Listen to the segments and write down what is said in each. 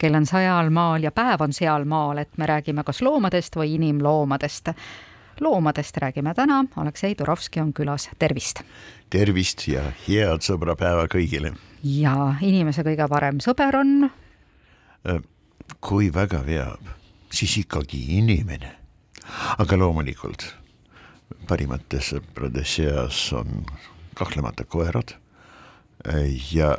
kell on sealmaal ja päev on sealmaal, et me räägime kas loomadest või inimloomadest. loomadest räägime täna, Aleksei Turovski on külas, tervist! tervist ja head sõbrapäeva kõigile! ja inimese kõige parem sõber on? kui väga veab, siis ikkagi inimene. aga loomulikult parimate sõprade seas on kahtlemata koerad ja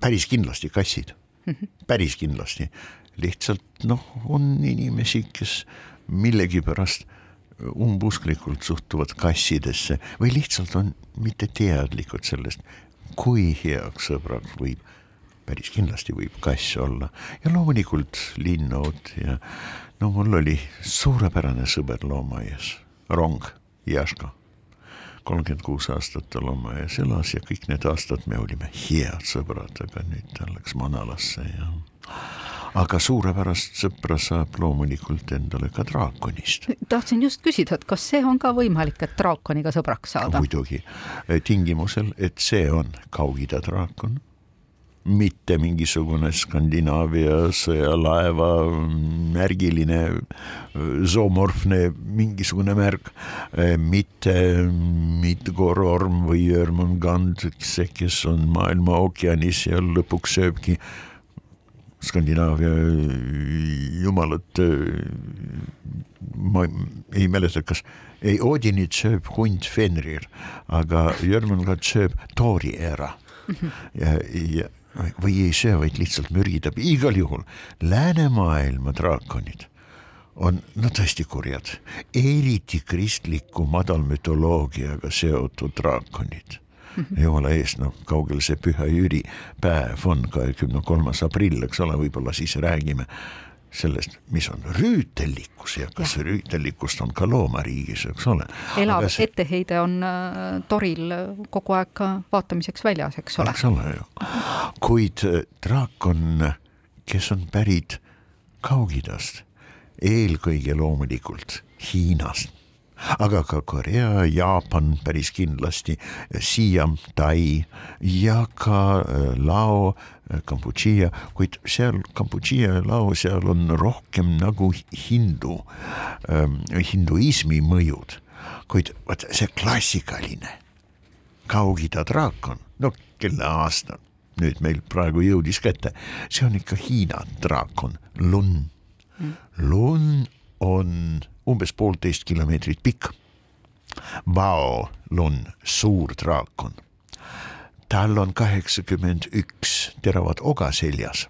päris kindlasti kassid. päris kindlasti. lihtsalt noh, on inimesi, kes millegipärast umbusklikult suhtuvad kassidesse või lihtsalt on mitte teadlikud sellest, kui heaks sõbraks võib, päris kindlasti võib kass olla ja loomulikult linnud ja no mul oli suurepärane sõber loomaaias, Rong Jaška kolmkümmend kuus aastat ta loomaaias elas ja kõik need aastad me olime head sõbrad, aga nüüd ta läks manalasse ja aga suurepärast sõpra saab loomulikult endale ka draakonist. tahtsin just küsida, et kas see on ka võimalik, et draakoniga sõbraks saada? muidugi, tingimusel, et see on Kaug-Ida draakon mitte mingisugune Skandinaavia sõjalaeva märgiline zoomorfne mingisugune märk, mitte Midgororm või Jörmungand, see, kes on maailma ookeanis ja lõpuks sööbki Skandinaavia jumalat, ma ei mäleta, kas ei, Odinit sööb hunt Fenrir, aga Jörmungand sööb Tori ära. Ja, ja või ei söö, vaid lihtsalt mürgitab, igal juhul läänemaailma draakonid on no tõesti kurjad, eriti kristliku madalmütoloogiaga seotud draakonid mm. -hmm. jumala eest, noh, kaugel see Püha Jüri päev on, kahekümne kolmas aprill, eks ole, võib-olla siis räägime sellest, mis on rüütellikkus ja kas ja. rüütellikkust on ka loomariigis, eks ole. elav see... etteheide on äh, toril kogu aeg ka vaatamiseks väljas, eks ole. eks ole ju, kuid äh, draakon, kes on pärit Kaug-Idast, eelkõige loomulikult Hiinast aga ka Korea, Jaapan päris kindlasti, Siam, Tai ja ka äh, Lao, äh, Kambodžia, kuid seal Kambodžia ja Lao, seal on rohkem nagu hindu, ähm, hinduismi mõjud, kuid vot see klassikaline Kaug-Ida draakon, no kelle aasta nüüd meil praegu jõudis kätte, see on ikka Hiina draakon, Lun. Mm. Lun on umbes poolteist kilomeetrit pikk. Vao Lun, suur draakon. tal on kaheksakümmend üks teravat oga seljas.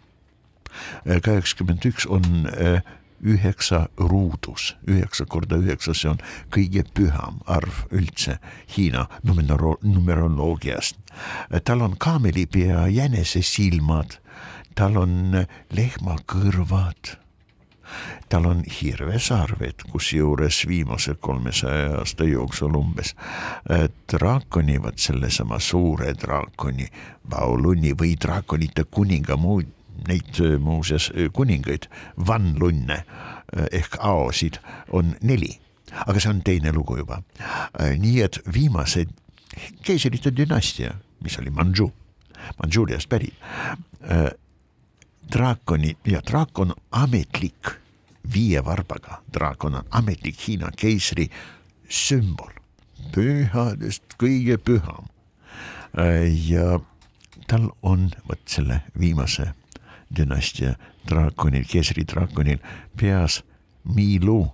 kaheksakümmend üks on äh, üheksa ruudus, üheksa korda üheksa, see on kõige püham arv üldse Hiina numero-, numeroloogiast. tal on kaamelipea jänese silmad, tal on lehmakõrvad tal on hirvesarved, kusjuures viimase kolmesaja aasta jooksul umbes draakoni, vot sellesama suure draakoni, Baoluni või draakonite kuninga muud neid muuseas kuningaid, vanlunne ehk aosid on neli, aga see on teine lugu juba. nii et viimased keisrite dünastia, mis oli Manžu, Mandžuuriast pärit, draakoni ja draakon ametlik viie varbaga draakon on ametlik Hiina keisri sümbol, pühadest kõige püham. ja tal on vot selle viimase dünastia draakonil, keisri draakonil peas Miilu,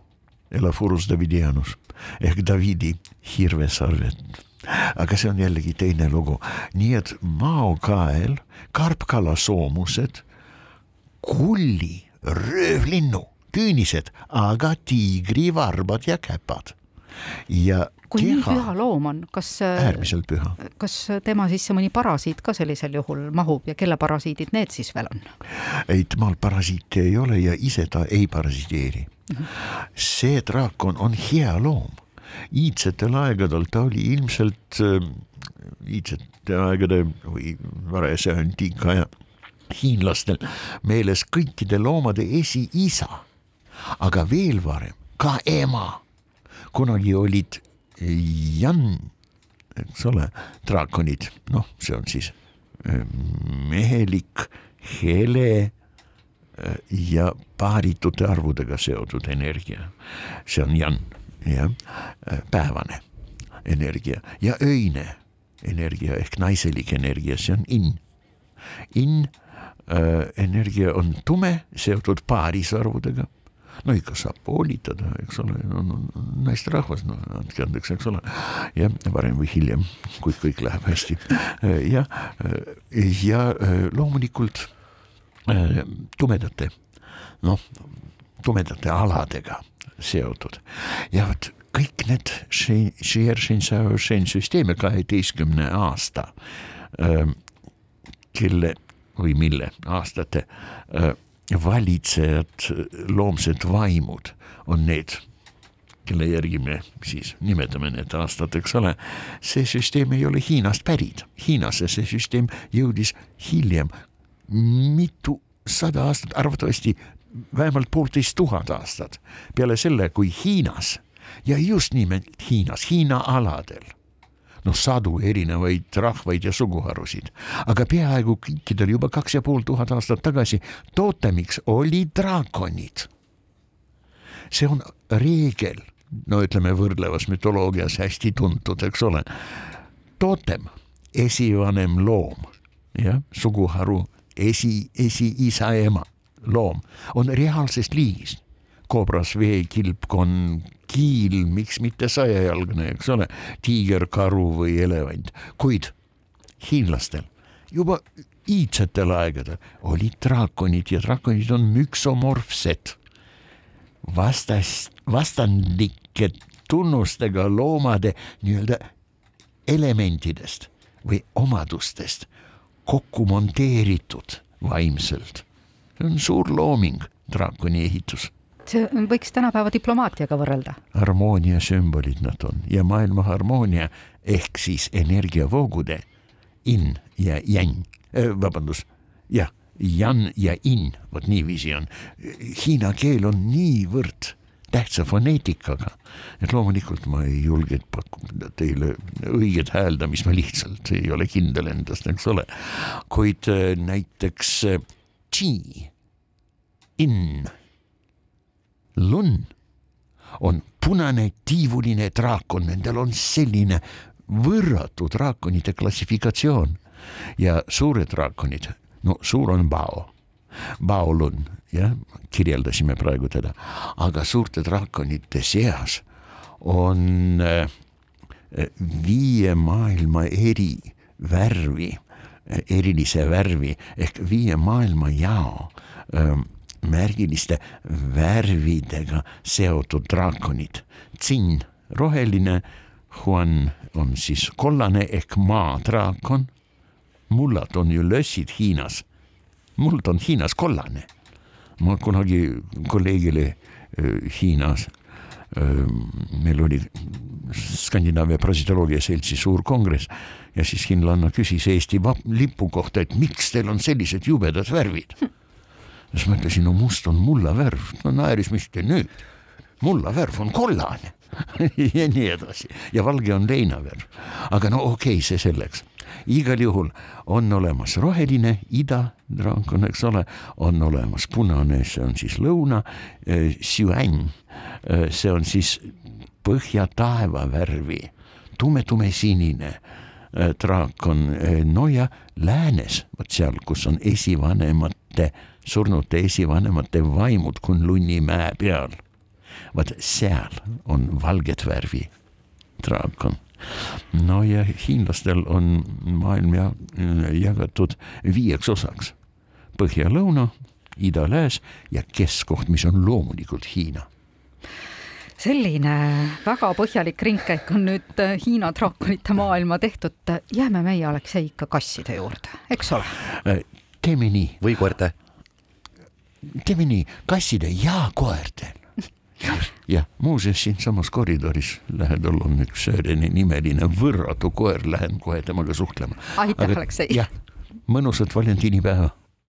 Elafurus Davidianus ehk Davidi hirvesarved aga see on jällegi teine lugu, nii et maokael, karpkala soomused, kulli, röövlinnu küünised, aga tiigrivarbad ja käpad. ja kui keha, nii püha loom on, kas äh, äärmiselt püha, kas tema sisse mõni parasiit ka sellisel juhul mahub ja kelle parasiidid need siis veel on? ei, temal parasiite ei ole ja ise ta ei parasiteeri mm. -hmm. see draakon on hea loom, iidsetel aegadel ta oli ilmselt äh, iidsete aegade või varase antiikaja hiinlastel meeles kõikide loomade esiisa aga veel varem ka ema. kunagi olid Jan, eks ole, draakonid, noh, see on siis äh, mehelik, hele, ja paaritute arvudega seotud energia, see on jan, jah, päevane energia ja öine energia ehk naiselik energia, see on in. in äh, energia on tume, seotud paarisarvudega no ikka saab poolitada, eks ole, naisterahvas, no andke andeks, eks ole. jah, varem või hiljem, kui kõik läheb hästi. jah, ja loomulikult tumedate, noh, tumedate aladega seotud ja vot kõik need süsteeme kaheteistkümne aasta, kelle või mille aastate valitsejad, loomsed vaimud on need, kelle järgi me siis nimetame need aastad, eks ole. see süsteem ei ole Hiinast pärit, Hiinasse see süsteem jõudis hiljem, mitusada aastat, arvatavasti vähemalt poolteist tuhat aastat peale selle, kui Hiinas ja just nimelt Hiinas, Hiina aladel noh, sadu erinevaid rahvaid ja suguharusid, aga peaaegu kõikidel juba kaks ja pool tuhat aastat tagasi tootemiks olid draakonid. see on reegel, no ütleme võrdlevas mütoloogias hästi tuntud, eks ole. tootem, esivanem loom, jah, suguharu esi, esiisa, ema, loom on reaalsest liigist koobras, veekilpkonn, kiil, miks mitte sajajalgne, eks ole, tiiger, karu või elevant, kuid hiinlastel juba iidsetel aegadel olid draakonid ja draakonid on müksomorfsed, vastas, vastandlike tunnustega loomade nii-öelda elementidest või omadustest kokku monteeritud vaimselt. see on suur looming, draakoni ehitus võiks tänapäeva diplomaatiaga võrrelda. harmoonia sümbolid nad on ja maailma harmoonia ehk siis energiavoogude in ja yang, vabandust, jah, jan ja in, vot niiviisi on. Hiina keel on niivõrd tähtsa foneetikaga, et loomulikult ma ei julge pakkuda teile õiget hääldamist, ma lihtsalt ei ole kindel endast, eks ole. kuid näiteks chi, in lunn on punane tiivuline draakon, nendel on selline võrratu draakonide klassifikatsioon. Ja suured draakonid, no suur on Bao, Bao lunn, jah, kirjeldasime praegu teda, aga suurte draakonite seas on äh, viie maailma eri värvi, erilise värvi ehk viie maailma jao ähm, märgiliste värvidega seotud draakonid. Tsin roheline, Juan on siis kollane ehk maadraakon. mullad on ju lössid Hiinas. muld on Hiinas kollane. ma kunagi kolleegile Hiinas meil oli Skandinaavia Parasitoloogia Seltsi suur kongress ja siis hiinlanna küsis Eesti lipu kohta, et miks teil on sellised jubedad värvid siis ma ütlesin, no must on mullavärv, no naeris, mis te nüüd, mullavärv on kollane. Ja nii edasi. Ja valge on leinavärv. aga no okei okay,, see selleks. igal juhul on olemas roheline idadraakon, eks ole, on olemas punane, see on siis lõuna. Äh,, äh see on siis põhjataeva värvi, tume-tume sinine draakon, äh, no ja läänes, vot seal, kus on esivanemate surnute esivanemate vaimud Kunlunni mäe peal. vaat seal on valget värvi draakon. no ja hiinlastel on maailm ja, jagatud viieks osaks. põhja-lõuna, ida-lääs ja keskkoht, mis on loomulikult Hiina selline väga põhjalik ringkäik on nüüd Hiina draakonite maailma tehtud. jääme meie, Aleksei, ikka kasside juurde, eks ole? teeme nii. või koerte teeme nii, kasside ja koertel. jah, muuseas siinsamas koridoris lähedal on üks nimeline võrratu koer, lähen kohe temaga suhtlema. aitäh, Aleksei. jah, mõnusat valentinipäeva